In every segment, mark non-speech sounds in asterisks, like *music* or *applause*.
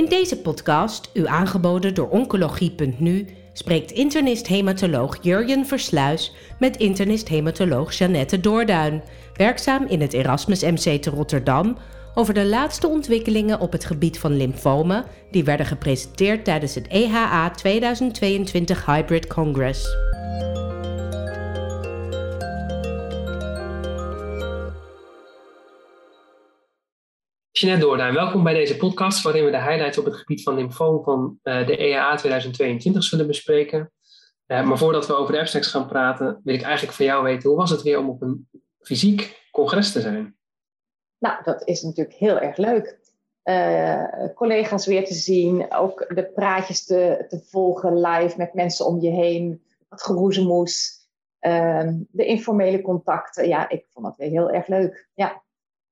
In deze podcast, u aangeboden door Oncologie.nu, spreekt internist-hematoloog Jurjen Versluis met internist-hematoloog Jeannette Doorduin, werkzaam in het Erasmus MC te Rotterdam, over de laatste ontwikkelingen op het gebied van lymfomen die werden gepresenteerd tijdens het EHA 2022 Hybrid Congress. Jeanette Doorduin, welkom bij deze podcast waarin we de highlights op het gebied van lymfoom van uh, de EAA 2022 zullen bespreken. Uh, maar voordat we over de abstracts gaan praten, wil ik eigenlijk van jou weten, hoe was het weer om op een fysiek congres te zijn? Nou, dat is natuurlijk heel erg leuk. Uh, collega's weer te zien, ook de praatjes te, te volgen live met mensen om je heen, wat geroezemoes, ehm, de informele contacten. Ja, ik vond dat weer heel erg leuk. Ja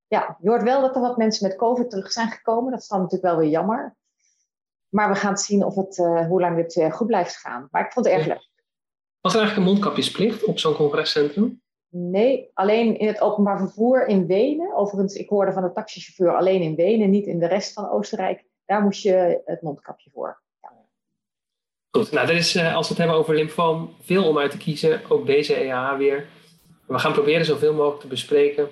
ja, je hoort wel dat er wat mensen met COVID terug zijn gekomen. Dat is dan natuurlijk wel weer jammer. Maar we gaan zien of het, uh, hoe lang dit uh, goed blijft gaan. Maar ik vond het erg leuk. Was er eigenlijk een mondkapjesplicht op zo'n congrescentrum? Nee, alleen in het openbaar vervoer in Wenen. Overigens, ik hoorde van de taxichauffeur alleen in Wenen, niet in de rest van Oostenrijk. Daar moest je het mondkapje voor. Ja. Goed, nou, er is, uh, als we het hebben over lymfoom, veel om uit te kiezen. Ook deze EH weer. We gaan proberen zoveel mogelijk te bespreken.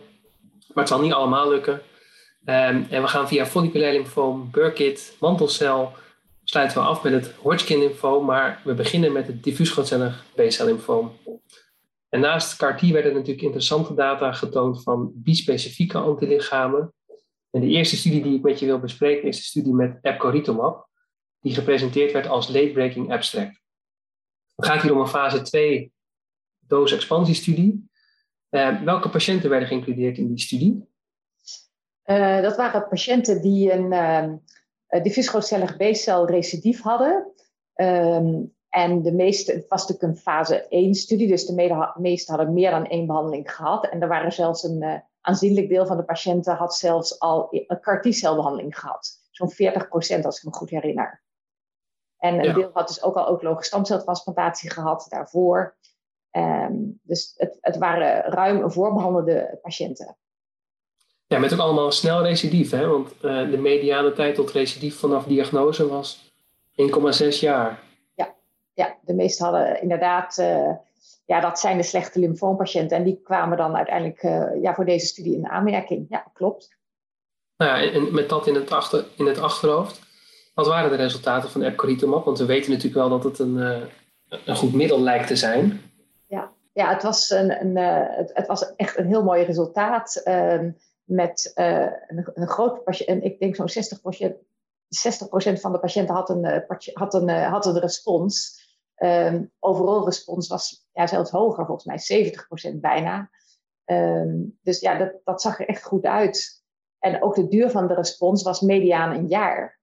Maar het zal niet allemaal lukken. Um, en we gaan via folliculair lymfoom, Burkitt, mantelcel, sluiten we af met het Hodgkin lymfoom, maar we beginnen met het diffuus grootcellig B-cel lymfoom. En naast CAR-T werden natuurlijk interessante data getoond van bispecifieke antilichamen. En de eerste studie die ik met je wil bespreken is de studie met epcoritamab, die gepresenteerd werd als late-breaking abstract. Het gaat hier om een fase 2 dose-expansiestudie uh, welke patiënten werden geïncludeerd in die studie? Uh, dat waren patiënten die een uh, diffuus grootcellig B-cel recidief hadden. Um, en de meeste, het was natuurlijk een fase 1-studie, dus de meeste hadden meer dan één behandeling gehad. En er waren zelfs een aanzienlijk deel van de patiënten had zelfs al een CAR T-celbehandeling gehad. Zo'n 40 procent, als ik me goed herinner. En een ja. deel had dus ook al autologe stamceltransplantatie gehad daarvoor. Um, dus het, het, waren ruim voorbehandelde patiënten. Ja, met ook allemaal snel recidief, hè? want uh, de mediane tijd tot recidief vanaf diagnose was 1,6 jaar. Ja, ja, de meeste hadden inderdaad, uh, ja, dat zijn de slechte lymfoompatiënten en die kwamen dan uiteindelijk uh, ja, voor deze studie in aanmerking. Ja, klopt. Nou ja, en met dat in het, achter, in het achterhoofd, wat waren de resultaten van epcoritamab? Want we weten natuurlijk wel dat het een, een goed middel lijkt te zijn ja, het was, een, een uh, het, het, was echt een heel mooi resultaat. Uh, met uh, een, een groot patiënt, ik denk zo'n 60 60% van de patiënten had een, eh, had een, had een respons. Um, overal respons was ja, zelfs hoger, volgens mij 70% bijna. Um, dus ja, dat, dat zag er echt goed uit. En ook de duur van de respons was mediaan een jaar.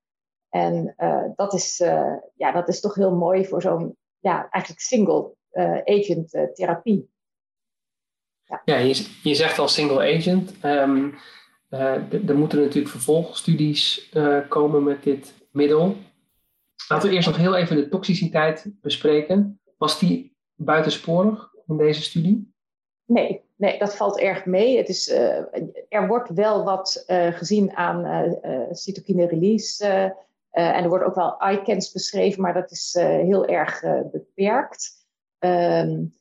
En dat, is, ja, dat is toch heel mooi voor zo'n ja, eigenlijk single agent uh, therapie. Ja, ja je, je, zegt al single agent. Um, uh, er moeten natuurlijk vervolgstudies komen met dit middel. Laten we eerst nog heel even de toxiciteit bespreken. Was die buitensporig in deze studie? Nee, nee dat valt erg mee. Het is, er wordt wel wat gezien aan cytokine release. en er wordt ook wel ICANS beschreven, maar dat is heel erg beperkt. Um,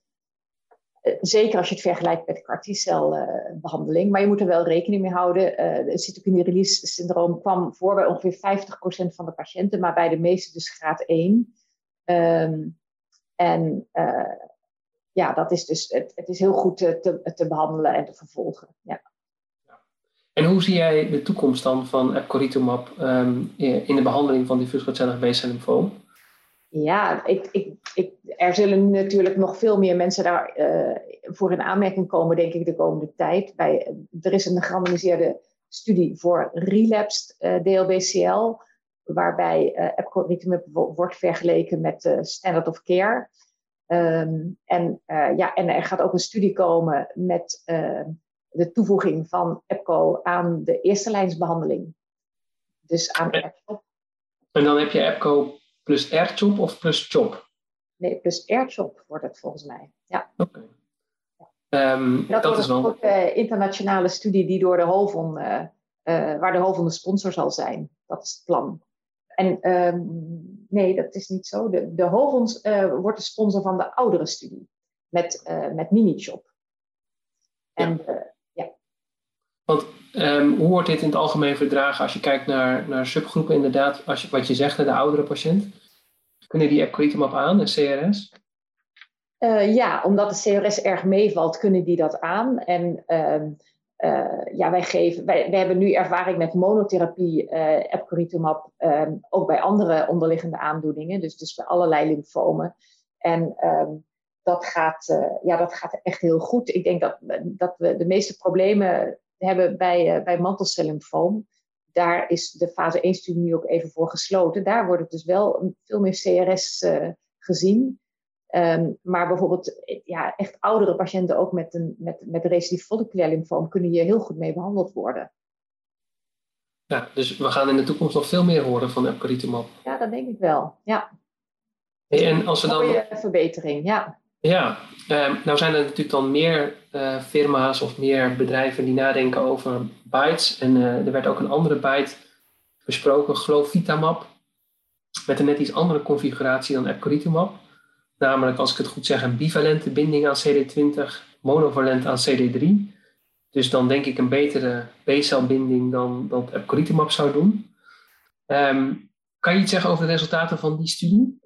zeker als je het vergelijkt met de CAR-T-celbehandeling. maar je moet er wel rekening mee houden. Uh, de cytokine release syndroom kwam voor bij ongeveer 50% van de patiënten, maar bij de meeste dus graad 1. Um, ehm, en uh, ja, dat is dus, het, het is heel goed te, te, behandelen en te vervolgen. Ja. En hoe zie jij de toekomst dan van epcoritamab um, in de behandeling van diffuus grootcellig B-cel lymfoom? Ja, ik, ik, ik, er zullen natuurlijk nog veel meer mensen daar uh, voor in aanmerking komen, denk ik, de komende tijd. Bij, er is een gerandomiseerde studie voor relapsed uh, eh, DLBCL, waarbij uh, epcoritamab wordt vergeleken met uh, standard of care. Um, en, ja, en er gaat ook een studie komen met de toevoeging van EPCO aan de eerste lijnsbehandeling. Dus aan EPCO. En dan heb je EPCO plus AirChop of plus Chop? Nee, plus AirChop wordt het volgens mij. Ja. Oké. Um, dat, dat is wel een uh, internationale studie die door de Hovon, uh, uh, waar de Hovon de sponsor zal zijn. Dat is het plan. En ehm, nee, dat is niet zo. De, de wordt de sponsor van de oudere studie met, met Minichop. En ja. Ehm, hoe wordt dit in het algemeen verdragen als je kijkt naar, naar subgroepen inderdaad, als je, wat je zegt, de oudere patiënt? Kunnen die app aan, de CRS? Uh, ja, omdat de CRS erg meevalt, kunnen die dat aan. En uh, uh, ja, wij, geven, wij, hebben nu ervaring met monotherapie, uh, ehm, ook bij andere onderliggende aandoeningen, dus, dus bij allerlei lymfomen. En ehm, dat, gaat, ja, dat gaat echt heel goed. Ik denk dat, dat we de meeste problemen hebben bij, bij mantelcellymfoom. Daar is de fase 1-studie nu ook even voor gesloten. Daar wordt het dus wel veel meer CRS gezien. Um, maar bijvoorbeeld ja, echt oudere patiënten ook met, een, met, met recidief folliculair lymfoom kunnen hier heel goed mee behandeld worden. Ja, dus we gaan in de toekomst nog veel meer horen van epcoritumab. Ja, dat denk ik wel. Ja. Hey, en als we dan... Mooie verbetering, ja. Ja, um, nou zijn er natuurlijk dan meer uh, firma's of meer bedrijven die nadenken over bytes. En uh, er werd ook een andere byte besproken, Glofitamab, met een net iets andere configuratie dan epcoritumab. Namelijk, als ik het goed zeg, een bivalente binding aan CD20, monovalent aan CD3. Dus dan denk ik een betere B-celbinding dan dat epcoritumab zou doen. Um, kan je iets zeggen over de resultaten van die studie?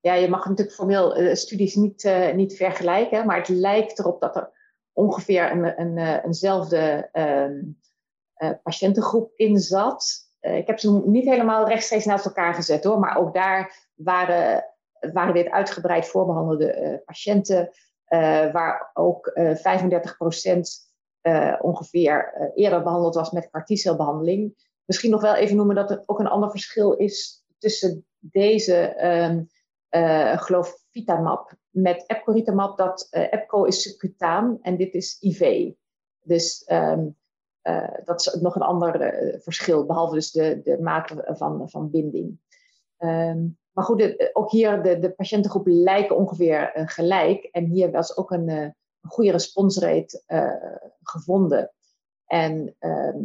Ja, je mag natuurlijk formeel uh, studies niet, uh, niet vergelijken, maar het lijkt erop dat er ongeveer een, een, uh, eenzelfde uh, patiëntengroep in zat. ik heb ze niet helemaal rechtstreeks naast elkaar gezet hoor, maar ook daar waren waren dit uitgebreid voorbehandelde uh, patiënten, waar ook uh, 35% ongeveer eerder behandeld was met CAR-T-celbehandeling. Misschien nog wel even noemen dat er ook een ander verschil is tussen deze um, glofitamab met epcoritamab. Dat epco is subcutaan en dit is IV. Dus um, dat is nog een ander verschil, behalve dus de, de mate van, van binding. Um, maar goed, ook hier, de, de patiëntengroepen lijken ongeveer uh, gelijk. En hier was ook een, uh, goede responsrate uh, gevonden. En ehm,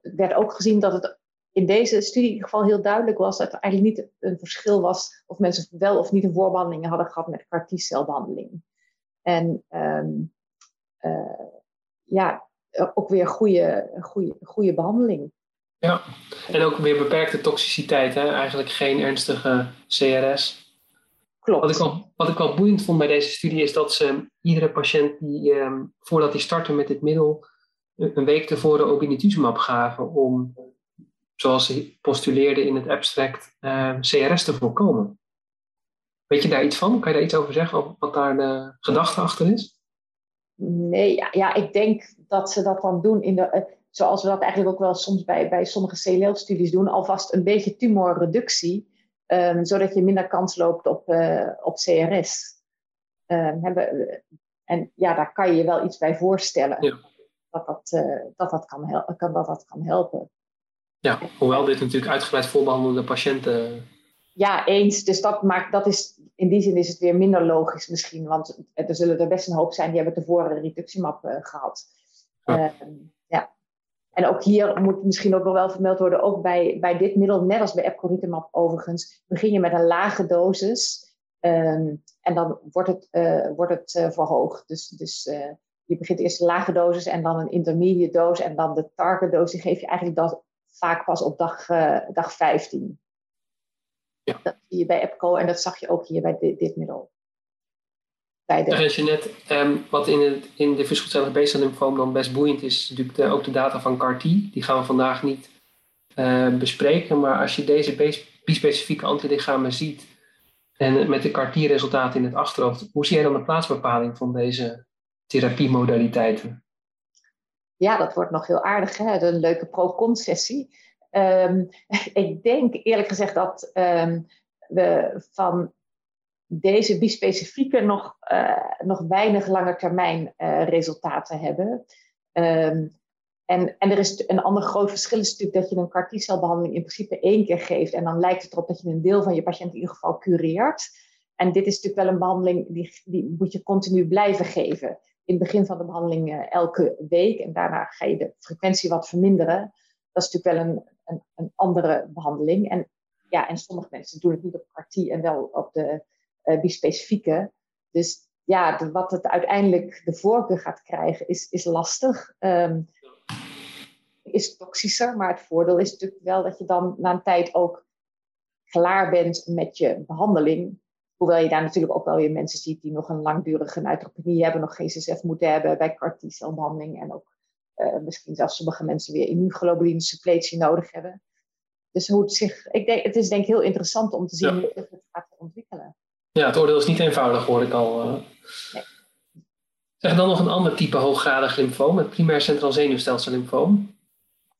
het werd ook gezien dat het in deze studie in ieder geval heel duidelijk was dat er eigenlijk niet een verschil was of mensen wel of niet een voorbehandeling hadden gehad met CAR T-celbehandeling. En um, ja, ook weer goede, goede, goede behandeling. Ja, en ook weer beperkte toxiciteit, hè? eigenlijk geen ernstige CRS. Klopt. Wat ik, wel, wat ik wel boeiend vond bij deze studie is dat ze iedere patiënt die eh, voordat hij startte met dit middel een week tevoren obinutuzumab gaven om, zoals ze postuleerden in het abstract, uh, eh, CRS te voorkomen. Weet je daar iets van? Kan je daar iets over zeggen, wat daar de gedachte achter is? Nee, ja, ja, ik denk dat ze dat dan doen in de zoals we dat eigenlijk ook wel soms bij, bij sommige CLL-studies doen, alvast een beetje tumorreductie, um, zodat je minder kans loopt op, uh, op CRS. Um, ehm, hebben, en ja, daar kan je je wel iets bij voorstellen. Ja. Dat, dat, uh, dat, dat, kan kan, dat dat kan helpen. Ja, hoewel dit natuurlijk uitgebreid voorbehandelde patiënten. Ja, eens. Dus dat maakt, dat is, in die zin is het weer minder logisch misschien. Want er zullen er best een hoop zijn die hebben tevoren rituximab uh, gehad. Ja. Uh, ja. En ook hier moet misschien ook nog wel vermeld worden, ook bij, bij dit middel, net als bij epcoritamab overigens, begin je met een lage dosis um, en dan wordt het, uh, wordt het uh, verhoogd. Dus, dus je begint eerst een lage dosis en dan een intermediate dosis en dan de target dosis die geef je eigenlijk dat vaak pas op dag, dag 15. Ja. Dat zie je bij EPCO en dat zag je ook hier bij dit, dit middel bij de... net, um, wat in, het, in de viscelcellige B-cel dan best boeiend is, natuurlijk de, ook de data van CAR-T. Die gaan we vandaag niet uh, bespreken. Maar als je deze bispecifieke antilichamen ziet en met de CAR-T-resultaten in het achterhoofd, hoe zie jij dan de plaatsbepaling van deze therapiemodaliteiten? Ja, dat wordt nog heel aardig. Hè? Een leuke pro-con-sessie. Um, *laughs* ik denk eerlijk gezegd dat um, we van deze bispecifieke nog, uh, nog weinig lange termijn uh, resultaten hebben. Um, en, en er is een ander groot verschil is natuurlijk dat je een CAR in principe één keer geeft. En dan lijkt het erop dat je een deel van je patiënt in ieder geval cureert. En dit is natuurlijk wel een behandeling die, die moet je continu blijven geven. In het begin van de behandeling uh, elke week. En daarna ga je de frequentie wat verminderen. Dat is natuurlijk wel een, een, een, andere behandeling. En, ja, en sommige mensen doen het niet op CAR-T en wel op de bispecifieke. Dus ja, wat het uiteindelijk de voorkeur gaat krijgen, is, is lastig. Um, is toxischer, maar het voordeel is natuurlijk wel dat je dan na een tijd ook klaar bent met je behandeling. Hoewel je daar natuurlijk ook wel weer mensen ziet die nog een langdurige neutropenie hebben, nog GCSF moeten hebben bij CAR T-celbehandeling en ook uh, misschien zelfs sommige mensen weer immuunglobuline suppletie nodig hebben. Dus hoe het zich, ik denk, het is denk ik heel interessant om te zien hoe het gaat ontwikkelen. Ja, het oordeel is niet eenvoudig, hoor ik al. Uh... Nee. Zeg dan nog een ander type hooggradig lymfoom, het primair centraal zenuwstelsel lymfoom.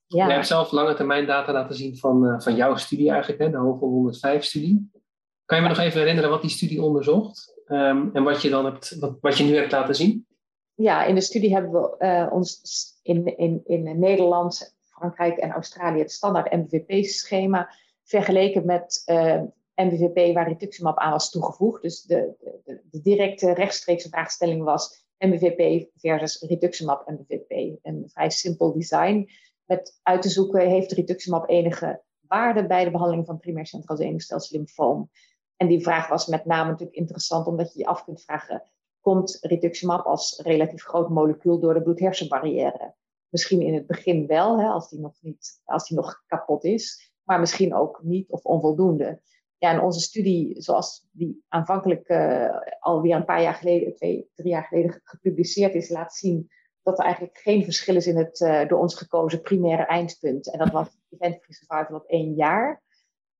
Ja. Je hebt zelf lange termijn data laten zien van, uh, van jouw studie eigenlijk, hè, de HOVEL 105-studie. Kan je me nog even herinneren wat die studie onderzocht um, en wat je, dan hebt, wat, wat je nu hebt laten zien? Ja, in de studie hebben we uh, ons in, in, in Nederland, Frankrijk en Australië het standaard MVP-schema vergeleken met uh, MVVP waar rituximab aan was toegevoegd. Dus de, de, de directe rechtstreekse vraagstelling was MVVP versus rituximab MVVP. Een vrij simpel design met uit te zoeken, heeft rituximab enige waarde bij de behandeling van primair centraal zenuwstelsel lymfoom? En die vraag was met name natuurlijk interessant, omdat je je af kunt vragen, komt rituximab als relatief groot molecuul door de bloed-hersenbarrière? Misschien in het begin wel, hè, als, die nog niet, als die nog kapot is, maar misschien ook niet of onvoldoende. Ja, en onze studie, zoals die aanvankelijk uh, alweer een paar jaar geleden, twee, drie jaar geleden gepubliceerd is, laat zien dat er eigenlijk geen verschil is in het uh, door ons gekozen primaire eindpunt. En dat was event-free survival op één jaar.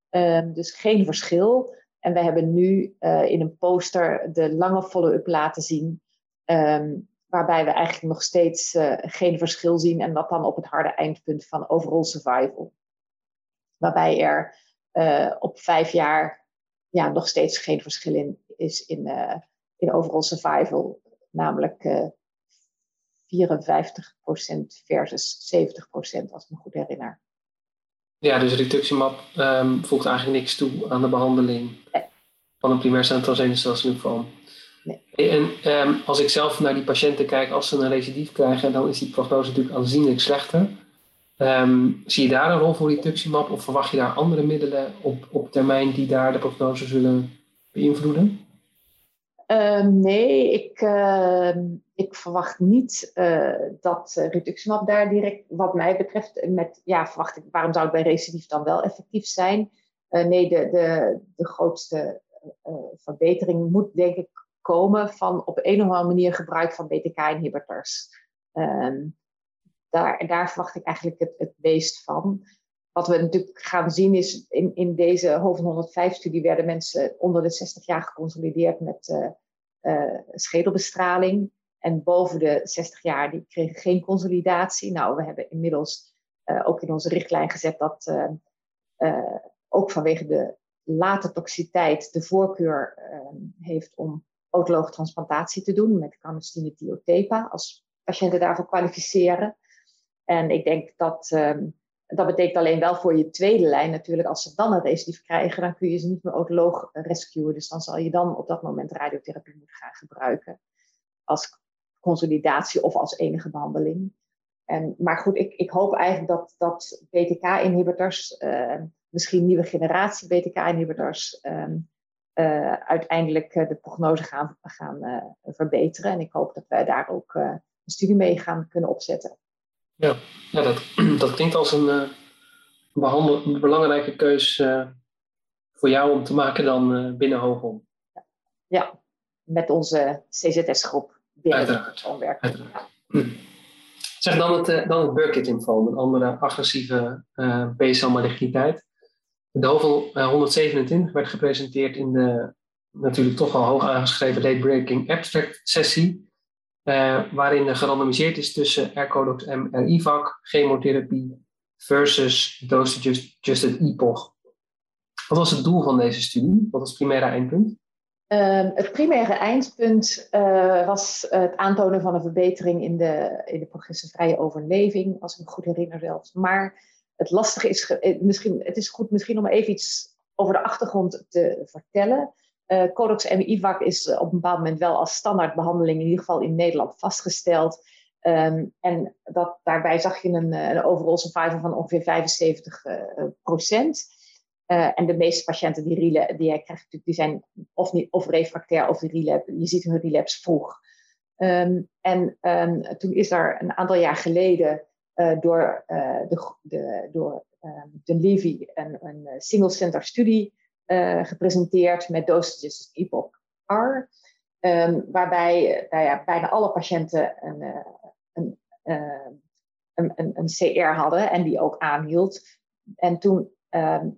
Um, dus geen verschil. En we hebben nu uh, in een poster de lange follow-up laten zien. Um, waarbij we eigenlijk nog steeds uh, geen verschil zien. En dat dan op het harde eindpunt van overall survival. Waarbij er op vijf jaar ja, nog steeds geen verschil in is in, in overall survival. Namelijk 54% versus 70% als ik me goed herinner. Ja, dus rituximab um, voegt eigenlijk niks toe aan de behandeling van een primair centraal zenuwstelsel Nee. En um, als ik zelf naar die patiënten kijk, als ze een recidief krijgen, dan is die prognose natuurlijk aanzienlijk slechter. Um, zie je daar een rol voor rituximab of verwacht je daar andere middelen op, op termijn die daar de prognose zullen beïnvloeden? Uh, nee, ik, uh, ik verwacht niet uh, dat rituximab daar direct, wat mij betreft, met, ja, verwacht ik, waarom zou het bij recidief dan wel effectief zijn? nee, de, de, de grootste verbetering moet denk ik komen van op een of andere manier gebruik van BTK-inhibitors. Ehm, daar, daar verwacht ik eigenlijk het, het meest van. Wat we natuurlijk gaan zien is, in, in deze Hoven 105-studie werden mensen onder de 60 jaar geconsolideerd met uh, uh, schedelbestraling. En boven de 60 jaar, die kregen geen consolidatie. Nou, we hebben inmiddels uh, ook in onze richtlijn gezet dat ook vanwege de late toxiteit de voorkeur heeft om autologe transplantatie te doen met carnostine diotepa als patiënten daarvoor kwalificeren. En ik denk dat um, dat betekent alleen wel voor je tweede lijn natuurlijk, als ze dan een recidief krijgen, dan kun je ze niet meer autoloog rescuen. Dus dan zal je dan op dat moment radiotherapie moeten gaan gebruiken als consolidatie of als enige behandeling. En, maar goed, ik, ik hoop eigenlijk dat, dat BTK-inhibitors, uh, misschien nieuwe generatie BTK-inhibitors, uh, uh, uiteindelijk de prognose gaan, gaan verbeteren. En ik hoop dat wij daar ook een studie mee gaan kunnen opzetten. Ja, ja dat, *clears throat* dat klinkt als een, uh, een belangrijke keus uh, voor jou om te maken dan uh, binnen Hoogom. Ja, met onze CZS-groep binnen Uiteraard. Uiteraard. Hm. Zeg dan het, dan het Burkitt-lymfoom, een andere agressieve B-cel maligniteit. De Hovel 127 werd gepresenteerd in de natuurlijk toch al hoog aangeschreven late breaking abstract sessie. Uh, waarin gerandomiseerd is tussen R-Codox M en IVAC, chemotherapie versus dose-adjusted EPOG. Wat was het doel van deze studie? Wat was het primaire eindpunt? Uh, het primaire eindpunt uh, was het aantonen van een verbetering in de, in de progressievrije overleving, als ik me goed herinner zelfs. Maar het lastige is, misschien, het is goed misschien om even iets over de achtergrond te vertellen. Uh, Codex MIVAC is op een bepaald moment wel als standaardbehandeling, in ieder geval in Nederland, vastgesteld. Ehm, en dat, daarbij zag je een, een overall survival van ongeveer 75 procent. en de meeste patiënten die, relapse, die hij krijgt, die zijn of, niet, of refractair of die relapse. Je ziet hun relapse vroeg. Ehm, en um, toen is er een aantal jaar geleden door, de, de, door de Levy een, een single center studie uh, gepresenteerd met dosages Epoch R. waarbij nou ja, bijna alle patiënten een, een, een, een, een CR hadden en die ook aanhield. En toen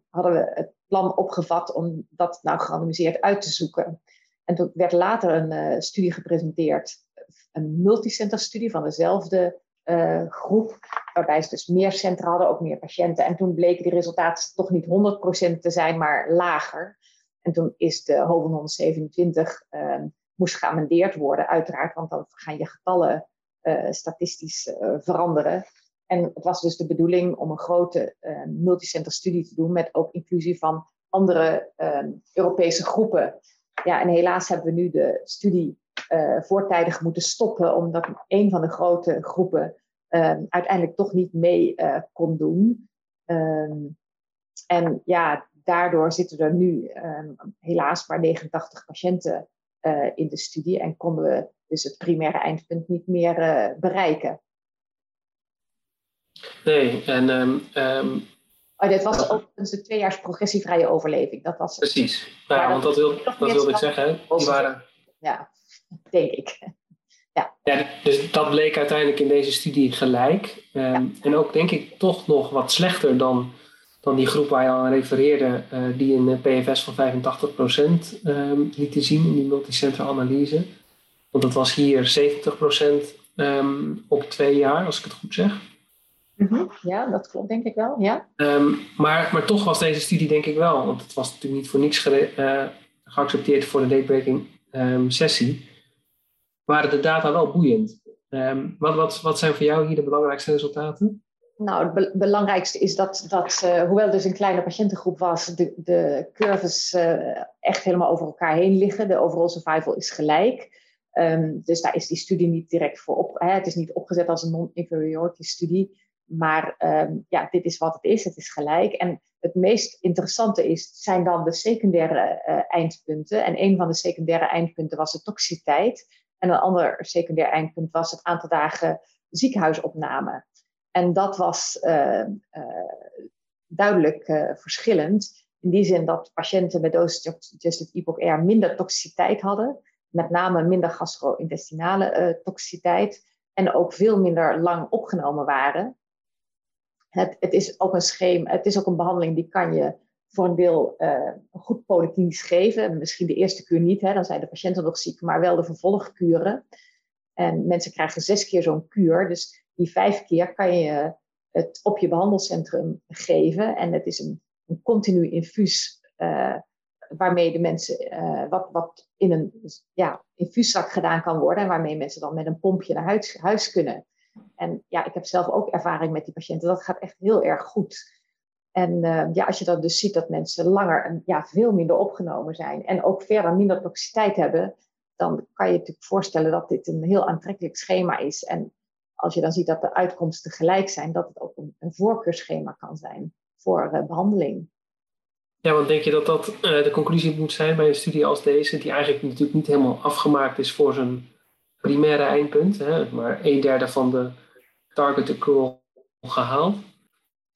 hadden we het plan opgevat om dat nou gerandomiseerd uit te zoeken. En toen werd later een studie gepresenteerd een multicenter studie van dezelfde uh, groep, waarbij ze dus meer centra hadden, ook meer patiënten. En toen bleken die resultaten toch niet 100% te zijn, maar lager. En toen is de HOVEN 127 uh, moest geamendeerd worden, uiteraard, want dan gaan je getallen uh, statistisch uh, veranderen. En het was dus de bedoeling om een grote multicenter studie te doen met ook inclusie van andere Europese groepen. Ja, en helaas hebben we nu de studie voortijdig moeten stoppen, omdat een van de grote groepen uh, uiteindelijk toch niet mee uh, kon doen. Um, en ja, daardoor zitten er nu um, helaas maar 89 patiënten in de studie en konden we dus het primaire eindpunt niet meer bereiken. Nee, en. Um, oh, dit was ook een tweejaars progressievrije overleving. Dat was Precies, ja, want dat, wil, dat wilde ik zeggen. Die waren, ja denk ik. Ja. ja, dus dat bleek uiteindelijk in deze studie gelijk. Um, En ook denk ik toch nog wat slechter dan, dan die groep waar je al aan refereerde, uh, die een PFS van 85% um, ehm, lieten zien in die multicentra analyse. Want dat was hier 70% um, ehm, op twee jaar, als ik het goed zeg. Mm -hmm. Ja, dat klopt denk ik wel, ja. maar, maar toch was deze studie denk ik wel, want het was natuurlijk niet voor niets uh, geaccepteerd voor de datebreaking sessie waren de data wel boeiend. Ehm, wat, wat, wat zijn voor jou hier de belangrijkste resultaten? Nou, het belangrijkste is dat, dat uh, hoewel het dus een kleine patiëntengroep was, de, de curves uh, echt helemaal over elkaar heen liggen. De overall survival is gelijk. Um, dus daar is die studie niet direct voor op. Hè, het is niet opgezet als een non-inferiority studie. Maar um, ja, dit is wat het is. Het is gelijk. En het meest interessante is, zijn dan de secundaire uh, eindpunten. En een van de secundaire eindpunten was de toxiciteit. En een ander secundair eindpunt was het aantal dagen ziekenhuisopname. En dat was uh, uh, duidelijk uh, verschillend. In die zin dat patiënten met dose-adjusted EPOC-R minder toxiciteit hadden. Met name minder gastro-intestinale toxiciteit. En ook veel minder lang opgenomen waren. Het, het, is ook een schema, het is ook een behandeling die kan je voor een deel uh, goed polyklinisch geven. Misschien de eerste kuur niet, hè, dan zijn de patiënten nog ziek, maar wel de vervolgkuren. En mensen krijgen zes keer zo'n kuur. Dus die vijf keer kan je het op je behandelcentrum geven. En het is een, een continu infuus uh, waarmee de mensen wat, wat in een ja, infuuszak gedaan kan worden. En waarmee mensen dan met een pompje naar huis kunnen. En ja, ik heb zelf ook ervaring met die patiënten. Dat gaat echt heel erg goed. En uh, ja, als je dan dus ziet dat mensen langer en ja, veel minder opgenomen zijn en ook verder minder toxiciteit hebben, dan kan je je natuurlijk voorstellen dat dit een heel aantrekkelijk schema is. En als je dan ziet dat de uitkomsten gelijk zijn, dat het ook een, een voorkeursschema kan zijn voor uh, behandeling. Ja, want denk je dat dat uh, de conclusie moet zijn bij een studie als deze, die eigenlijk natuurlijk niet helemaal afgemaakt is voor zijn primaire eindpunt, hè, maar een derde van de target accrual gehaald?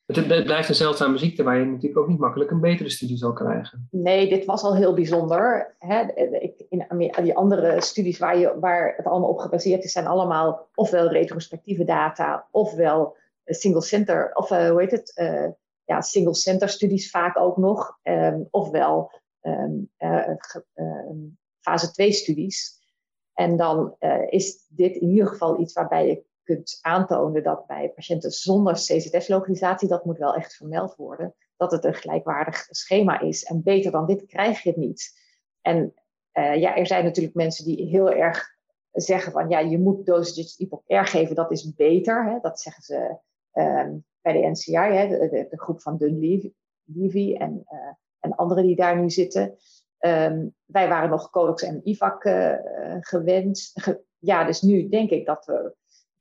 Het, blijft een zeldzame ziekte waar je natuurlijk ook niet makkelijk een betere studie zal krijgen. Nee, dit was al heel bijzonder. Hè? In die andere studies waar, je, waar het allemaal op gebaseerd is, zijn allemaal ofwel retrospectieve data, ofwel single center, of uh, hoe heet het? Uh, ja, single center studies vaak ook nog, um, ofwel um, uh, fase 2 studies. En dan is dit in ieder geval iets waarbij je kunt aantonen dat bij patiënten zonder CZS-lokalisatie, dat moet wel echt vermeld worden, dat het een gelijkwaardig schema is. En beter dan dit krijg je het niet. En uh, ja, er zijn natuurlijk mensen die heel erg zeggen van ja, je moet dosages IPOC-R geven, dat is beter. Hè? Dat zeggen ze um, bij de NCI, hè? De, groep van Dunleavy en, uh, en anderen die daar nu zitten. Um, wij waren nog Codex en IVAC uh, gewend. Ge ja, dus nu denk ik dat we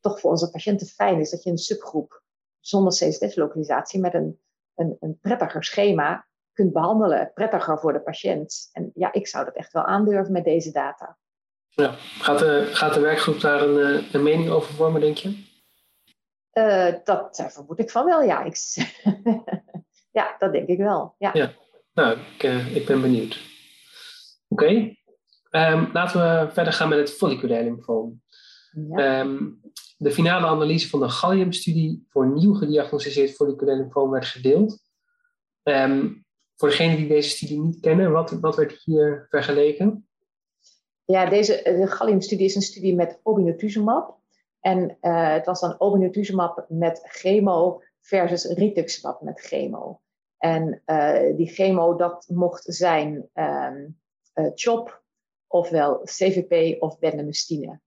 toch voor onze patiënten fijn is dat je een subgroep zonder CSF-lokalisatie met een, een, een prettiger schema kunt behandelen. Prettiger voor de patiënt. En ja, ik zou dat echt wel aandurven met deze data. Ja. Gaat, de, gaat de werkgroep daar een, eh, een mening over vormen, denk je? Uh, dat vermoed ik van wel, ja. Ik, *laughs* ja, dat denk ik wel. Ja. ja. Nou, ik, uh, ik ben benieuwd. Oké. Okay. Um, laten we verder gaan met het folliculair lymfoom. Ja. Um, de finale analyse van de Gallium-studie voor nieuw gediagnosticeerd folliculair lymfoom werd gedeeld. Um, voor degenen die deze studie niet kennen, wat, wat werd hier vergeleken? Ja, deze de Gallium-studie is een studie met obinutuzumab. En uh, het was dan obinutuzumab met chemo versus rituximab met chemo. En uh, die chemo, dat mocht zijn um, uh, CHOP, ofwel CVP of bendamustine.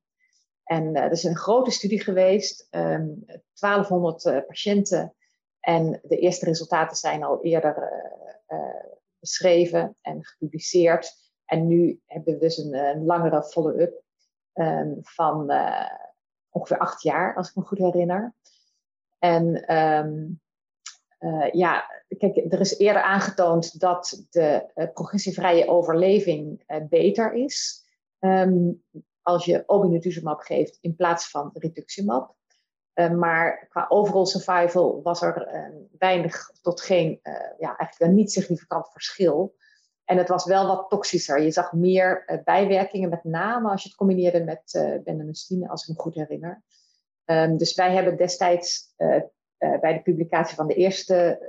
En dat is een grote studie geweest, um, 1200 patiënten. En de eerste resultaten zijn al eerder beschreven en gepubliceerd. En nu hebben we dus een, langere follow-up um, van ongeveer acht jaar, als ik me goed herinner. En uh, ja, kijk, er is eerder aangetoond dat de progressievrije overleving beter is als je obinutuzumab geeft in plaats van rituximab. maar qua overall survival was er weinig tot geen, ja, eigenlijk een niet significant verschil. En het was wel wat toxischer. Je zag meer bijwerkingen, met name als je het combineerde met uh, bendamustine, als ik me goed herinner. Um, dus wij hebben destijds bij de publicatie van de eerste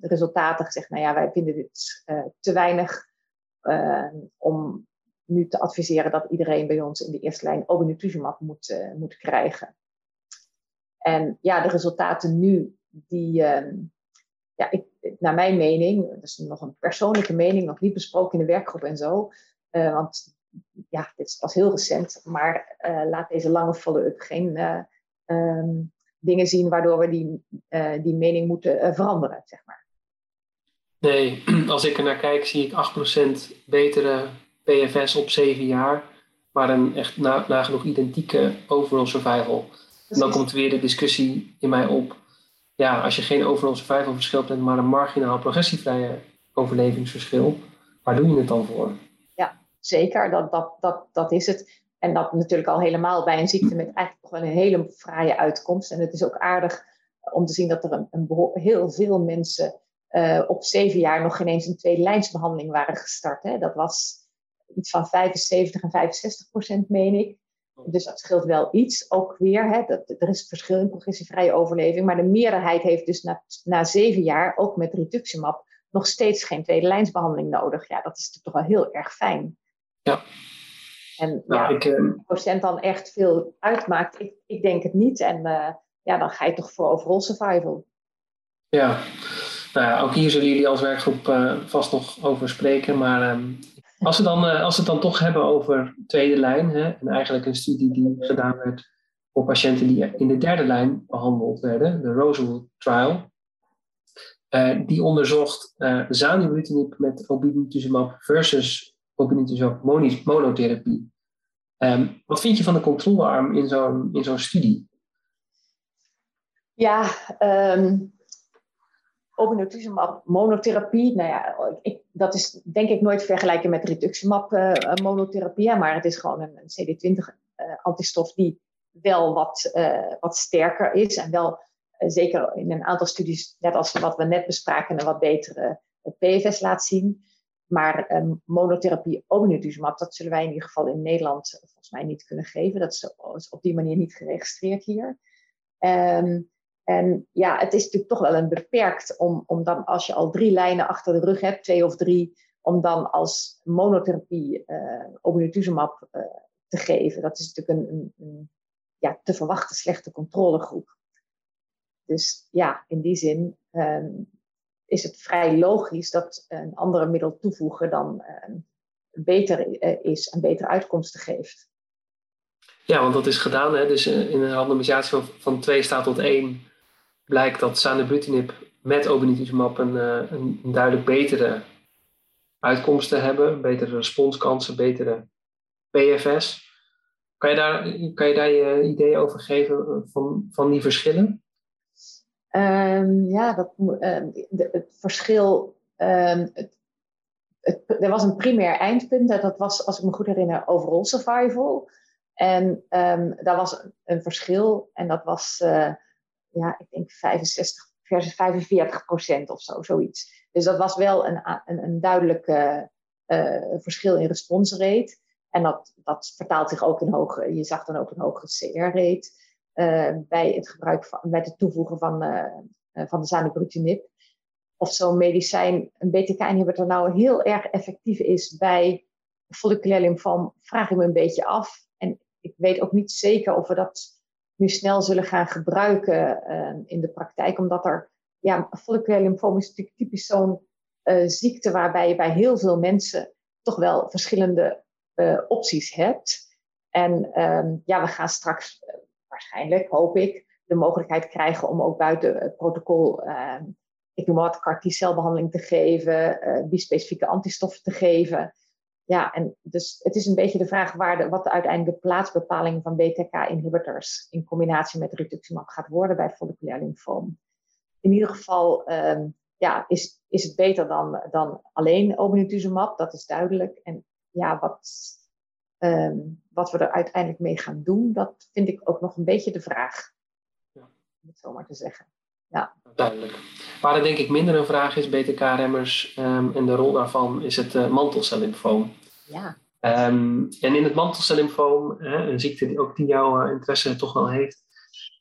resultaten gezegd, nou ja, wij vinden dit te weinig ehm, om nu te adviseren dat iedereen bij ons in de eerste lijn obinutuzumab moet, moet krijgen. En ja, de resultaten nu, die, ehm, ja, ik, naar mijn mening, dat is nog een persoonlijke mening, nog niet besproken in de werkgroep en zo. Uh, want ja, dit is pas heel recent, maar uh, laat deze lange follow-up geen uh, um, dingen zien waardoor we die, die mening moeten veranderen, zeg maar. Nee, *clears throat* als ik er naar kijk, zie ik 8% betere PFS op 7 jaar, maar een echt na, nagenoeg identieke overall survival. En dan komt weer de discussie in mij op ja, als je geen overall survival verschil hebt, maar een marginaal progressievrije overlevingsverschil, waar doe je het dan voor? Ja, zeker. Dat, dat, dat, dat is het. En dat natuurlijk al helemaal bij een ziekte met eigenlijk toch wel een hele fraaie uitkomst. En het is ook aardig om te zien dat er een, een heel veel mensen uh, op zeven jaar nog geen eens een tweede lijnsbehandeling waren gestart. Hè. Dat was iets van 75 en 65 procent, meen ik. Dus dat scheelt wel iets. Ook weer, hè, dat, er is verschil in progressievrije overleving. Maar de meerderheid heeft dus na, na zeven jaar, ook met rituximab, nog steeds geen tweede lijnsbehandeling nodig. Ja, dat is toch wel heel erg fijn. Ja. En nou, ja, ik, uh... procent dan echt veel uitmaakt, ik, ik denk het niet. En uh, ja, dan ga je toch voor overall survival. Ja, nou ook hier zullen jullie als werkgroep uh, vast nog over spreken. Maar um, als we, dan, uh, als we het dan toch hebben over tweede lijn, hè, en eigenlijk een studie die gedaan werd voor patiënten die in de derde lijn behandeld werden, de Rosewood Trial, uh, die onderzocht uh, met obinutuzumab versus obinutuzumab monotherapie. Um, wat vind je van de controlearm in zo'n in zo'n studie? Ja, um, obinutuzumab monotherapie, nou ja, ik, dat is denk ik nooit vergelijken met rituximab uh, monotherapie, maar het is gewoon een, een CD20-antistof uh, die wel wat, wat sterker is en wel zeker in een aantal studies, net als wat we net bespraken, een wat betere PFS laat zien. Maar um, monotherapie obinutuzumab, dat zullen wij in ieder geval in Nederland volgens mij niet kunnen geven. Dat is, op die manier niet geregistreerd hier. Um, en ja, het is natuurlijk toch wel een beperkt om, om dan, als je al drie lijnen achter de rug hebt, twee of drie, om dan als monotherapie uh, obinutuzumab uh, te geven. Dat is natuurlijk een, een, ja, te verwachten slechte controlegroep. Dus ja, in die zin um, is het vrij logisch dat een andere middel toevoegen dan uh, beter is en betere uitkomsten geeft. Ja, want dat is gedaan. Hè? Dus in een randomisatie van, van 2 staat tot 1 blijkt dat zanubrutinib met obinutuzumab een, eh, een, een duidelijk betere uitkomsten hebben, betere responskansen, betere PFS. Kan je daar, kan je, daar je ideeën over geven van, van die verschillen? Um, ja, dat, de, het verschil. Um, het, het, er was een primair eindpunt, dat was, als ik me goed herinner, overall survival. En daar was een, verschil, en dat was, uh, ja, ik denk 65 versus 45 procent of zo, zoiets. Dus dat was wel een, een, een duidelijk uh, verschil in rate. En dat, dat vertaalt zich ook in hoge, je zag dan ook een hogere CR-rate uh, bij het gebruik van, met het toevoegen van, van de zanubrutinib. Of zo'n medicijn, een BTK-inhibitor, nou heel erg effectief is bij folliculair lymfoom, vraag ik me een beetje af. En ik weet ook niet zeker of we dat nu snel zullen gaan gebruiken uh, in de praktijk. Omdat er, ja, folliculair lymfoom is natuurlijk typisch zo'n uh, ziekte waarbij je bij heel veel mensen toch wel verschillende uh, opties hebt. En um, ja, we gaan straks waarschijnlijk, hoop ik, de mogelijkheid krijgen om ook buiten het protocol, ehm, ik noem wat, CAR T-celbehandeling te geven, bispecifieke antistoffen te geven. Ja, en dus het is een beetje de vraag waar de, wat de uiteindelijke plaatsbepaling van BTK-inhibitors in combinatie met rituximab gaat worden bij folliculair lymfoom. In ieder geval um, ja, is, is het beter dan, dan alleen obinutuzumab, dat is duidelijk. En ja, wat, um, wat we er uiteindelijk mee gaan doen, dat vind ik ook nog een beetje de vraag. Ja. Om het zo maar te zeggen. Ja. Duidelijk. Waar er denk ik minder een vraag is, BTK-remmers um, en de rol daarvan, is het uh. Ja. Um, en in het mantelcellymfoom, een ziekte die ook die jouw uh, interesse toch wel heeft,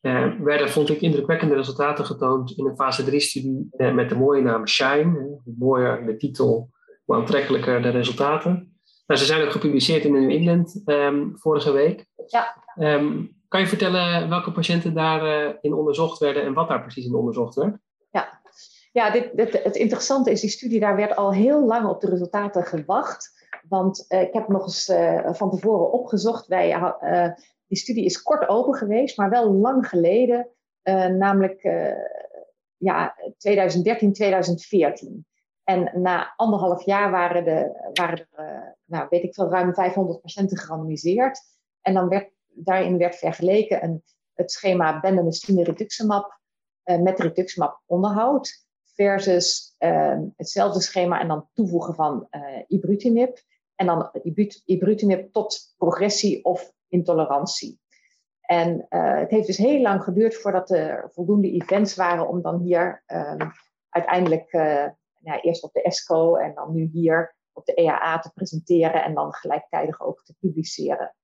uh, werden, vond ik, indrukwekkende resultaten getoond in een fase 3-studie uh, met de mooie naam SHINE. Hoe mooier de titel, hoe aantrekkelijker de resultaten. Nou, ze zijn ook gepubliceerd in New England um, vorige week. Ja. Um, kan je vertellen welke patiënten daarin uh, onderzocht werden en wat daar precies in onderzocht werd? Ja, ja dit, dit, het interessante is, die studie daar werd al heel lang op de resultaten gewacht. Want uh, ik heb nog eens uh, van tevoren opgezocht. Wij, uh, die studie is kort open geweest, maar wel lang geleden. namelijk ja, 2013, 2014. En na anderhalf jaar waren, de, waren er, nou, weet ik veel, ruim 500 patiënten gerandomiseerd. En dan werd, daarin werd vergeleken een, het schema bendamustine rituximab met rituximab onderhoud versus uh, hetzelfde schema en dan toevoegen van uh, ibrutinib. En dan ibrutinib tot progressie of intolerantie. En uh, het heeft dus heel lang geduurd voordat er voldoende events waren om dan hier um, uiteindelijk ja, eerst op de ESCO en dan nu hier op de EAA te presenteren en dan gelijktijdig ook te publiceren.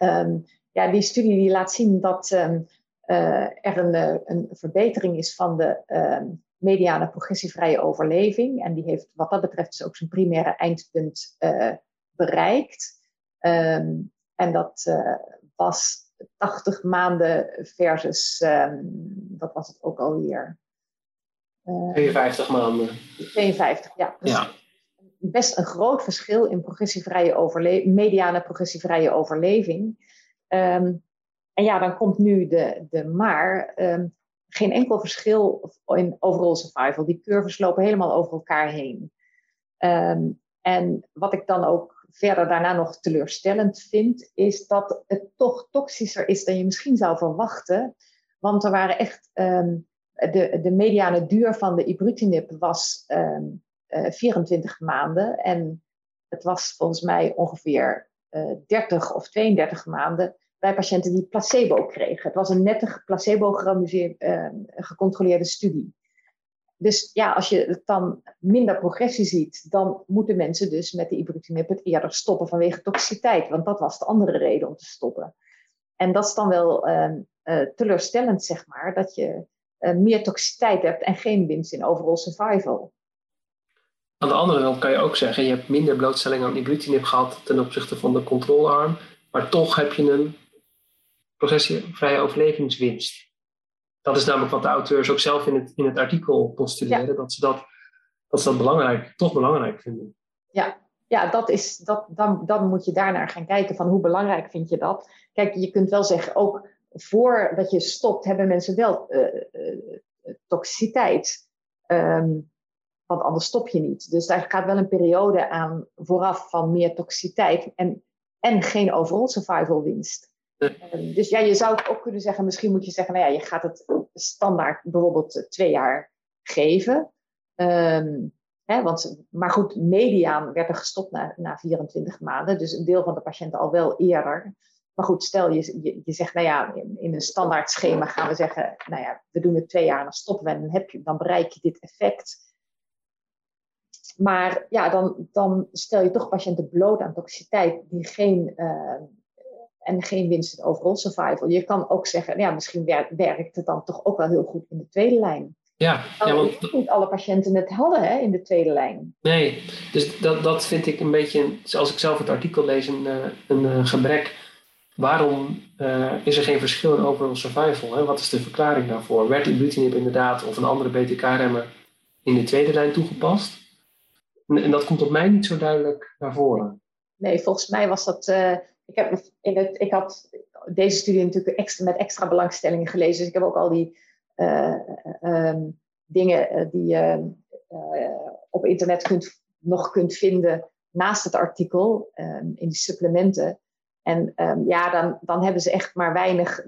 Um, ja, die studie die laat zien dat um, er een, een, verbetering is van de mediane progressievrije overleving. En die heeft wat dat betreft dus ook zijn primaire eindpunt uh, bereikt. Um, en dat uh, was 80 maanden versus, um, wat was het ook alweer? Uh, 52 maanden. 52, ja. Dus ja. Best een groot verschil in progressievrije overleving, mediane progressievrije overleving. Um, en ja, dan komt nu de, de maar geen enkel verschil in overall survival. Die curves lopen helemaal over elkaar heen. Um, en wat ik dan ook verder daarna nog teleurstellend vind, is dat het toch toxischer is dan je misschien zou verwachten. Want er waren echt, um, de, de mediane duur van de ibrutinib was um, uh, 24 maanden. En het was volgens mij ongeveer uh, eh, 30 of 32 maanden bij patiënten die placebo kregen. Het was een nette placebo uh, gecontroleerde studie. Dus ja, als je dan minder progressie ziet, dan moeten mensen dus met de ibrutinib het eerder stoppen vanwege toxiciteit. Want dat was de andere reden om te stoppen. En dat is dan wel uh, uh, teleurstellend, zeg maar, dat je uh, meer toxiciteit hebt en geen winst in overall survival. Aan de andere kant kan je ook zeggen, je hebt minder blootstelling aan ibrutinib gehad ten opzichte van de controlearm, maar toch heb je een progressievrije overlevingswinst. Dat is namelijk wat de auteurs ook zelf in het, in het artikel postuleren, dat, ze dat, dat ze dat belangrijk, toch belangrijk vinden. Ja, ja dat is, dat, dan, dan moet je daarnaar gaan kijken van hoe belangrijk vind je dat. Kijk, je kunt wel zeggen, ook voordat je stopt, hebben mensen wel uh, uh, toxiciteit. Um, want anders stop je niet. Dus daar gaat wel een periode aan vooraf van meer toxiciteit. En en geen overall survival winst. Ehm, dus ja, je zou ook kunnen zeggen, misschien moet je zeggen, nou ja, je gaat het standaard bijvoorbeeld twee jaar geven. Ehm, hè, want, maar goed, mediaan werd er gestopt na, na 24 maanden. Dus een deel van de patiënten al wel eerder. Maar goed, stel je, je, je zegt, nou ja, in, in, een standaard schema gaan we zeggen, nou ja, we doen het twee jaar en dan stoppen we en dan, heb je, dan bereik je dit effect. Maar ja, dan, dan stel je toch patiënten bloot aan toxiciteit die geen, uh, en geen winst in overall survival. Je kan ook zeggen, ja, misschien werkt het dan toch ook wel heel goed in de tweede lijn. Ja, ja want niet alle patiënten het hadden hè, in de tweede lijn. Nee, dus dat, dat vind ik een beetje, zoals ik zelf het artikel lees, een, eh, een, een gebrek. Waarom uh, is er geen verschil in overall survival? Hè? Wat is de verklaring daarvoor? Werd ibrutinib inderdaad of een andere BTK-remmer in de tweede lijn toegepast? En, en, dat komt op mij niet zo duidelijk naar voren. Nee, volgens mij was dat. Uh, ik, heb in het, ik had deze studie natuurlijk met extra belangstelling gelezen. Dus ik heb ook al die uh, um, dingen die je op internet kunt, nog kunt vinden naast het artikel um, in die supplementen. En um, ja, dan, dan hebben ze echt maar weinig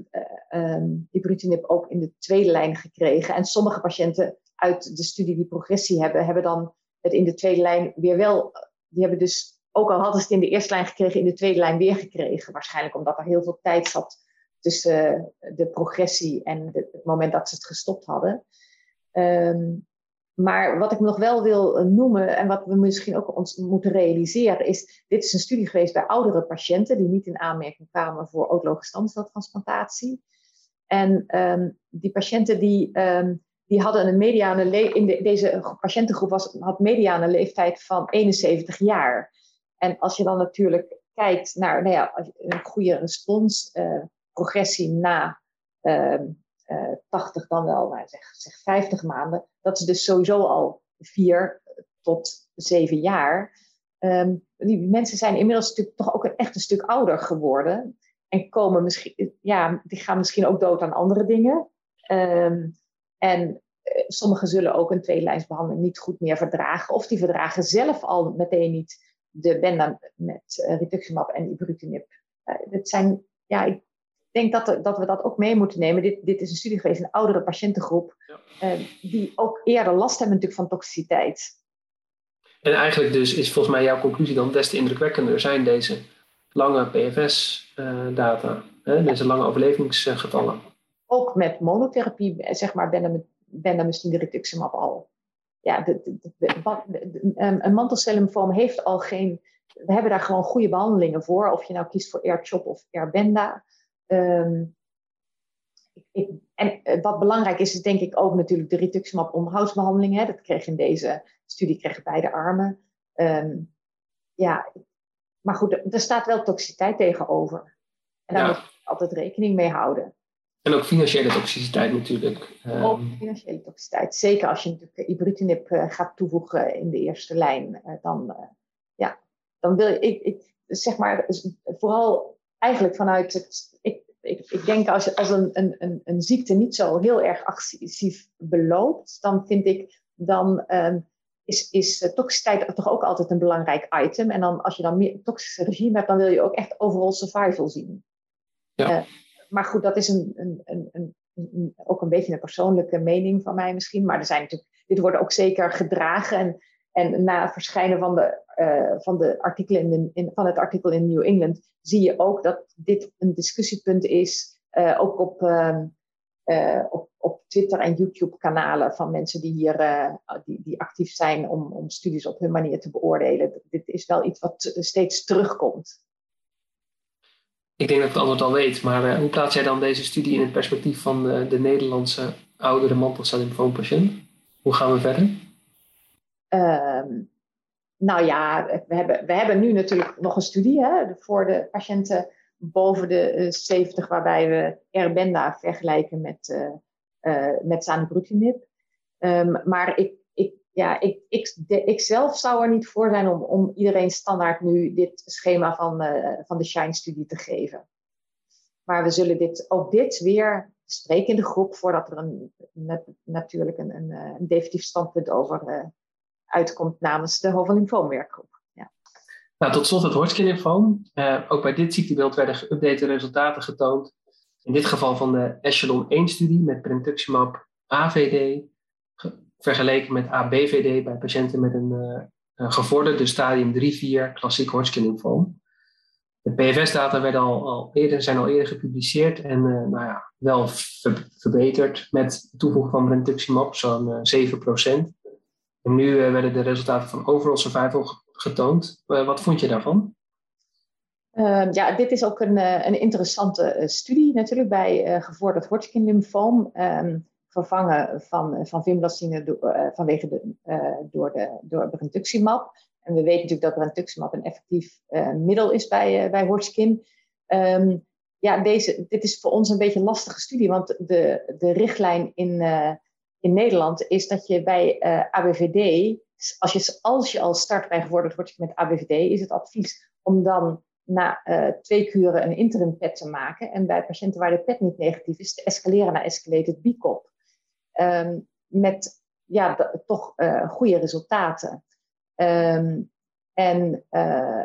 uh, ibrutinib ook in de tweede lijn gekregen. En sommige patiënten uit de studie die progressie hebben, hebben dan het in de tweede lijn weer wel. Die hebben dus, ook al hadden ze het in de eerste lijn gekregen, in de tweede lijn weer gekregen. Waarschijnlijk omdat er heel veel tijd zat tussen uh, de progressie en het moment dat ze het gestopt hadden. Um, maar wat ik nog wel wil eh, noemen en wat we misschien ook ons moeten realiseren is, dit is een studie geweest bij oudere patiënten die niet in aanmerking kwamen voor autologe stamceltransplantatie. En um, die patiënten die, um, die hadden een mediane in de, deze patiëntengroep was, had mediane leeftijd van 71 jaar. En als je dan natuurlijk kijkt naar nou ja, een goede respons, uh, progressie na um, uh, 80 dan wel, nou, zeg, zeg 50 maanden, dat is dus sowieso al vier tot zeven jaar. Um, die mensen zijn inmiddels natuurlijk toch ook een, echt een stuk ouder geworden. En komen misschien, ja, die gaan misschien ook dood aan andere dingen. Um, en uh, sommigen zullen ook een tweelijnsbehandeling niet goed meer verdragen. Of die verdragen zelf al meteen niet de benda met uh, rituximab en ibrutinib. Uh, het zijn, ja, ik denk dat, dat we dat ook mee moeten nemen. Dit, dit is een studie geweest, een oudere patiëntengroep, ja. uh, die ook eerder last hebben natuurlijk van toxiciteit. En eigenlijk dus is volgens mij jouw conclusie dan des te indrukwekkender zijn deze lange PFS-data, uh, deze lange overlevingsgetallen. Ook met monotherapie, eh, zeg maar, bendamustine rituximab al. Ja, de, de, de, een mantelcellymfoom heeft al geen... We hebben daar gewoon goede behandelingen voor. Of je nou kiest voor AirChop of AirBenda. Um, ik, en eh, wat belangrijk is, is denk ik ook natuurlijk de rituximab onderhoudsbehandeling. Hè. Dat kreeg in deze studie kregen beide armen. Um, ja, maar goed, er staat wel toxiciteit tegenover. En daar ja. moet je altijd rekening mee houden. En ook financiële toxiciteit natuurlijk. Um... Ook financiële toxiciteit. Zeker als je natuurlijk ibrutinib uh, gaat toevoegen in de eerste lijn. Uh, dan, uh, ja, dan wil je, ik, ik, zeg maar, vooral eigenlijk vanuit het. Ik, ik, ik denk als, als een, een, een, ziekte niet zo heel erg agressief beloopt, dan vind ik dan. Um, is, is toxiciteit toch ook altijd een belangrijk item. En dan, als je dan meer toxische regime hebt, dan wil je ook echt overall survival zien. Ja. Uh, maar goed, dat is een, een, een, een, ook een beetje een persoonlijke mening van mij misschien. Maar er zijn natuurlijk, dit wordt ook zeker gedragen. En, en na het verschijnen van de uh, van, de in de, in, van het artikel in New England zie je ook dat dit een discussiepunt is, uh, ook op, uh, op, op Twitter en YouTube-kanalen van mensen die hier die, die actief zijn om, om studies op hun manier te beoordelen. Dit is wel iets wat steeds terugkomt. Ik denk dat ik het antwoord al weet, maar hoe plaats jij dan deze studie in het perspectief van de, de Nederlandse oudere mantelcellymfoompatiënt? Hoe gaan we verder? Ehm, nou ja, we hebben, we hebben nu natuurlijk nog een studie hè, voor de patiënten boven de 70, waarbij we Erbenda vergelijken met, uh, met zanubrutinib. Um, maar ik, ik, ja, ik, ik, ik zelf zou er niet voor zijn om, om iedereen standaard nu dit schema van, uh, van de SHINE-studie te geven. Maar we zullen dit, ook dit weer bespreken in de groep voordat er een, natuurlijk een, een, een definitief standpunt over uitkomt namens de Hovel Lymfoomwerkgroep. Ja. Nou, tot slot het Hodgkin-lymfoom. Ook bij dit ziektebeeld werden geüpdate resultaten getoond. In dit geval van de Echelon 1-studie met brentuximab AVD vergeleken met ABVD bij patiënten met een, een gevorderde stadium 3-4 klassiek Hodgkin-lymfoom. De PFS-data werden al, al eerder, zijn al eerder gepubliceerd en uh, nou ja, wel verbeterd met toevoeging van brentuximab, zo'n 7%. En nu werden de resultaten van overall survival getoond. Eh, wat vond je daarvan? Ehm, ja, dit is ook een, eh, een interessante eh, studie natuurlijk bij gevorderd Hodgkin lymfoom. Ehm, vervangen van, van vinblastine vanwege de, door, de, door brentuximab. En we weten natuurlijk dat brentuximab een effectief middel is bij, bij Hodgkin. Um, ja, deze, dit is voor ons een beetje een lastige studie, want de, de richtlijn in, in Nederland is dat je bij ABVD als je, als je al start bij gevorderd word je met ABVD, is het advies om dan na uh, twee kuren een interim PET te maken. En bij patiënten waar de PET niet negatief is, te escaleren naar escalated BCOP. Um, met ja, toch uh, goede resultaten. Um, en uh,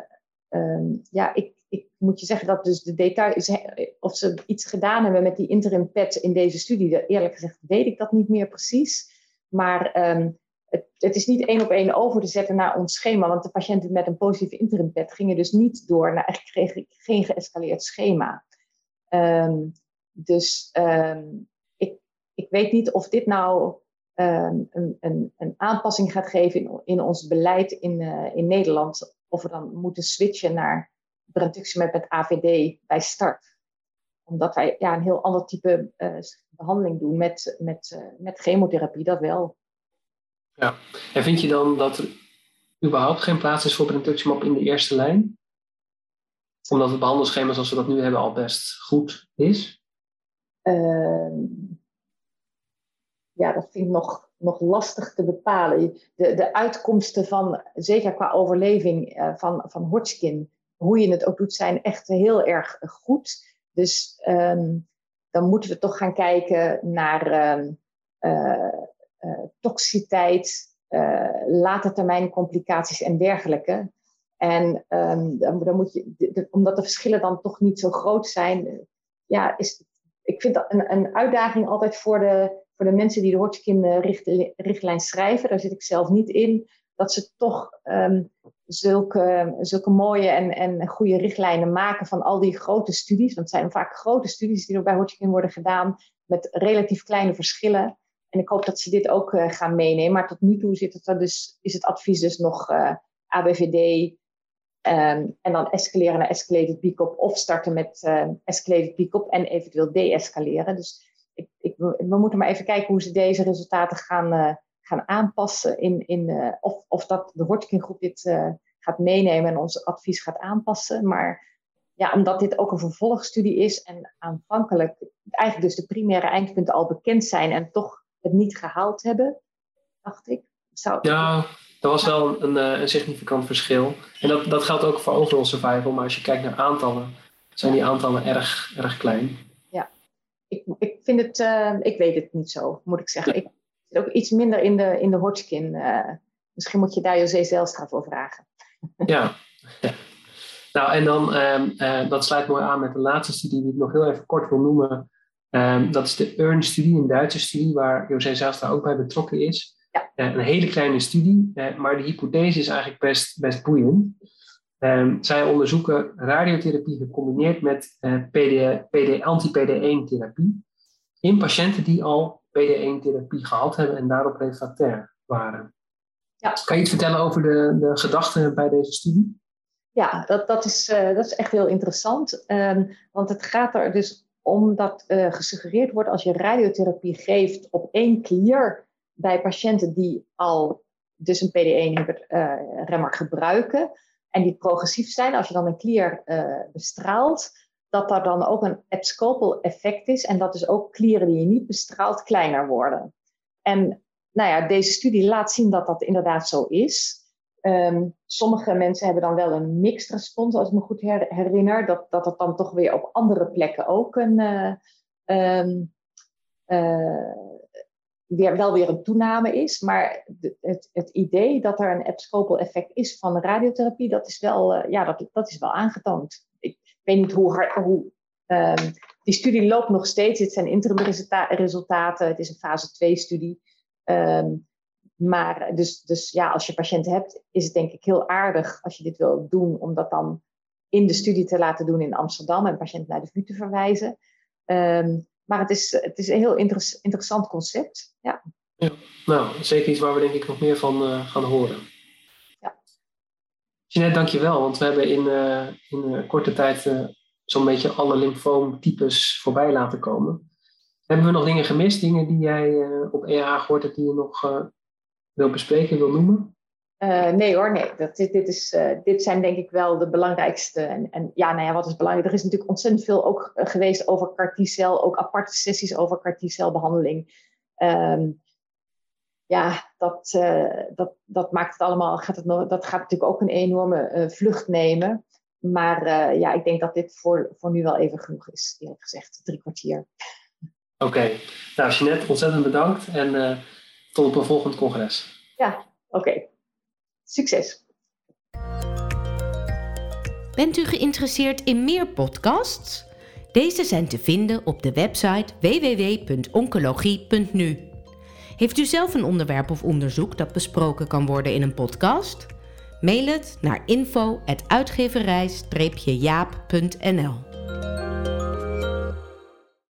ja, ik, ik moet je zeggen dat dus de details, of ze iets gedaan hebben met die interim PET in deze studie, eerlijk gezegd weet ik dat niet meer precies. Maar het, het, is niet één op één over te zetten naar ons schema, want de patiënten met een positieve interimpet gingen dus niet door naar geen geëscaleerd schema. Um, dus weet niet of dit nou um, een, een, een, aanpassing gaat geven in, in ons beleid in, uh, in Nederland, of we dan moeten switchen naar brentuximab met AVD bij start. Omdat wij ja, een heel ander type uh, behandeling doen met, met, uh, met chemotherapie, dat wel. Ja, en vind je dan dat er überhaupt geen plaats is voor brentuximab in de eerste lijn? Omdat het behandelschema zoals we dat nu hebben al best goed is? Uh, ja, dat vind ik nog, nog lastig te bepalen. De, de uitkomsten van, zeker qua overleving uh, van, van Hodgkin, hoe je het ook doet, zijn echt heel erg goed. Dus um, dan moeten we toch gaan kijken naar uh, uh, toxiciteit, uh, late termijn complicaties en dergelijke. En um, dan, moet je, omdat de verschillen dan toch niet zo groot zijn, ja, is, ik vind dat een, een uitdaging altijd voor de, voor de mensen die de Hodgkin-richtlijn schrijven. Daar zit ik zelf niet in. Dat ze toch um, zulke, zulke mooie en, en goede richtlijnen maken van al die grote studies. Want het zijn vaak grote studies die er bij Hodgkin worden gedaan met relatief kleine verschillen. En ik hoop dat ze dit ook uh, gaan meenemen. Maar tot nu toe zit het er dus, is het advies dus nog uh, ABVD. Ehm, en dan escaleren naar escalated BCOP. Of starten met uh, escalated BCOP en eventueel de-escaleren. Dus ik, ik, we moeten maar even kijken hoe ze deze resultaten gaan, gaan aanpassen. In, in, of, of dat de Hodgkin groep dit gaat meenemen en ons advies gaat aanpassen. Maar ja, omdat dit ook een vervolgstudie is en aanvankelijk eigenlijk dus de primaire eindpunten al bekend zijn en toch het niet gehaald hebben, dacht ik. Zou... Ja, dat was wel een, een, significant verschil. En dat, dat geldt ook voor overall survival, maar als je kijkt naar aantallen, zijn die aantallen erg, erg klein. Ja, ik, ik vind het, uh, ik weet het niet zo, moet ik zeggen. Ik zit ook iets minder in de, in de Hodgkin. Uh, misschien moet je daar José Zelstra voor vragen. Ja. Nou, en dan, um, uh, dat sluit mooi aan met de laatste studie die ik nog heel even kort wil noemen. Um, dat is de EARN-studie, een Duitse studie waar José zelfs daar ook bij betrokken is. Ja. Een hele kleine studie, maar de hypothese is eigenlijk best, best boeiend. Um, zij onderzoeken radiotherapie gecombineerd met uh, eh, PD, PD, anti-PD1-therapie in patiënten die al PD1-therapie gehad hebben en daarop refractair waren. Ja. Kan je iets vertellen over de, de gedachten bij deze studie? Ja, dat, dat, is, dat is echt heel interessant. Um, want het gaat er dus omdat uh, gesuggereerd wordt als je radiotherapie geeft op één klier bij patiënten die al dus een PD1-remmer gebruiken en die progressief zijn, als je dan een klier uh, bestraalt, dat daar dan ook een abscopal effect is en dat dus ook klieren die je niet bestraalt kleiner worden. En nou ja, deze studie laat zien dat dat inderdaad zo is. Um, sommige mensen hebben dan wel een mixed respons, als ik me goed her herinner. Dat, dat het dan toch weer op andere plekken ook een, uh, um, weer, wel weer een toename is. Maar het, het idee dat er een abscopal effect is van radiotherapie, dat is wel, uh, ja, dat, dat is wel aangetoond. Weet niet hoe hard. Hoe, um, die studie loopt nog steeds. Het zijn interim resultaten. Het is een fase 2 studie. Um, maar dus, dus ja, als je patiënten hebt, is het denk ik heel aardig als je dit wil doen, om dat dan in de studie te laten doen in Amsterdam en patiënten naar de VU te verwijzen. Um, maar het is, het is een heel interessant concept. Ja. nou, zeker iets waar we denk ik nog meer van uh, gaan horen. Jeanette, dankjewel. Want we hebben in, uh, in uh, korte tijd zo'n beetje alle lymfoomtypes voorbij laten komen. Hebben we nog dingen gemist? Dingen die jij op EH gehoord hebt die je nog wil bespreken, wil noemen? Nee hoor, nee. Dat, dit, dit, is, dit zijn denk ik wel de belangrijkste. En, en ja, nou ja, wat is belangrijk? Er is natuurlijk ontzettend veel ook eh, geweest over CAR ook aparte sessies over CAR behandeling. Um, ja, dat, uh, dat, dat maakt het allemaal, gaat het nog, dat gaat natuurlijk ook een enorme vlucht nemen. Maar ja, ik denk dat dit voor, voor nu wel even genoeg is, eerlijk gezegd. Drie kwartier. Oké, okay. nou Jeanette, ontzettend bedankt en tot op een volgend congres. Ja, oké. Okay. Succes! Bent u geïnteresseerd in meer podcasts? Deze zijn te vinden op de website www.oncologie.nu. Heeft u zelf een onderwerp of onderzoek dat besproken kan worden in een podcast? Mail het naar info.uitgeverij-jaap.nl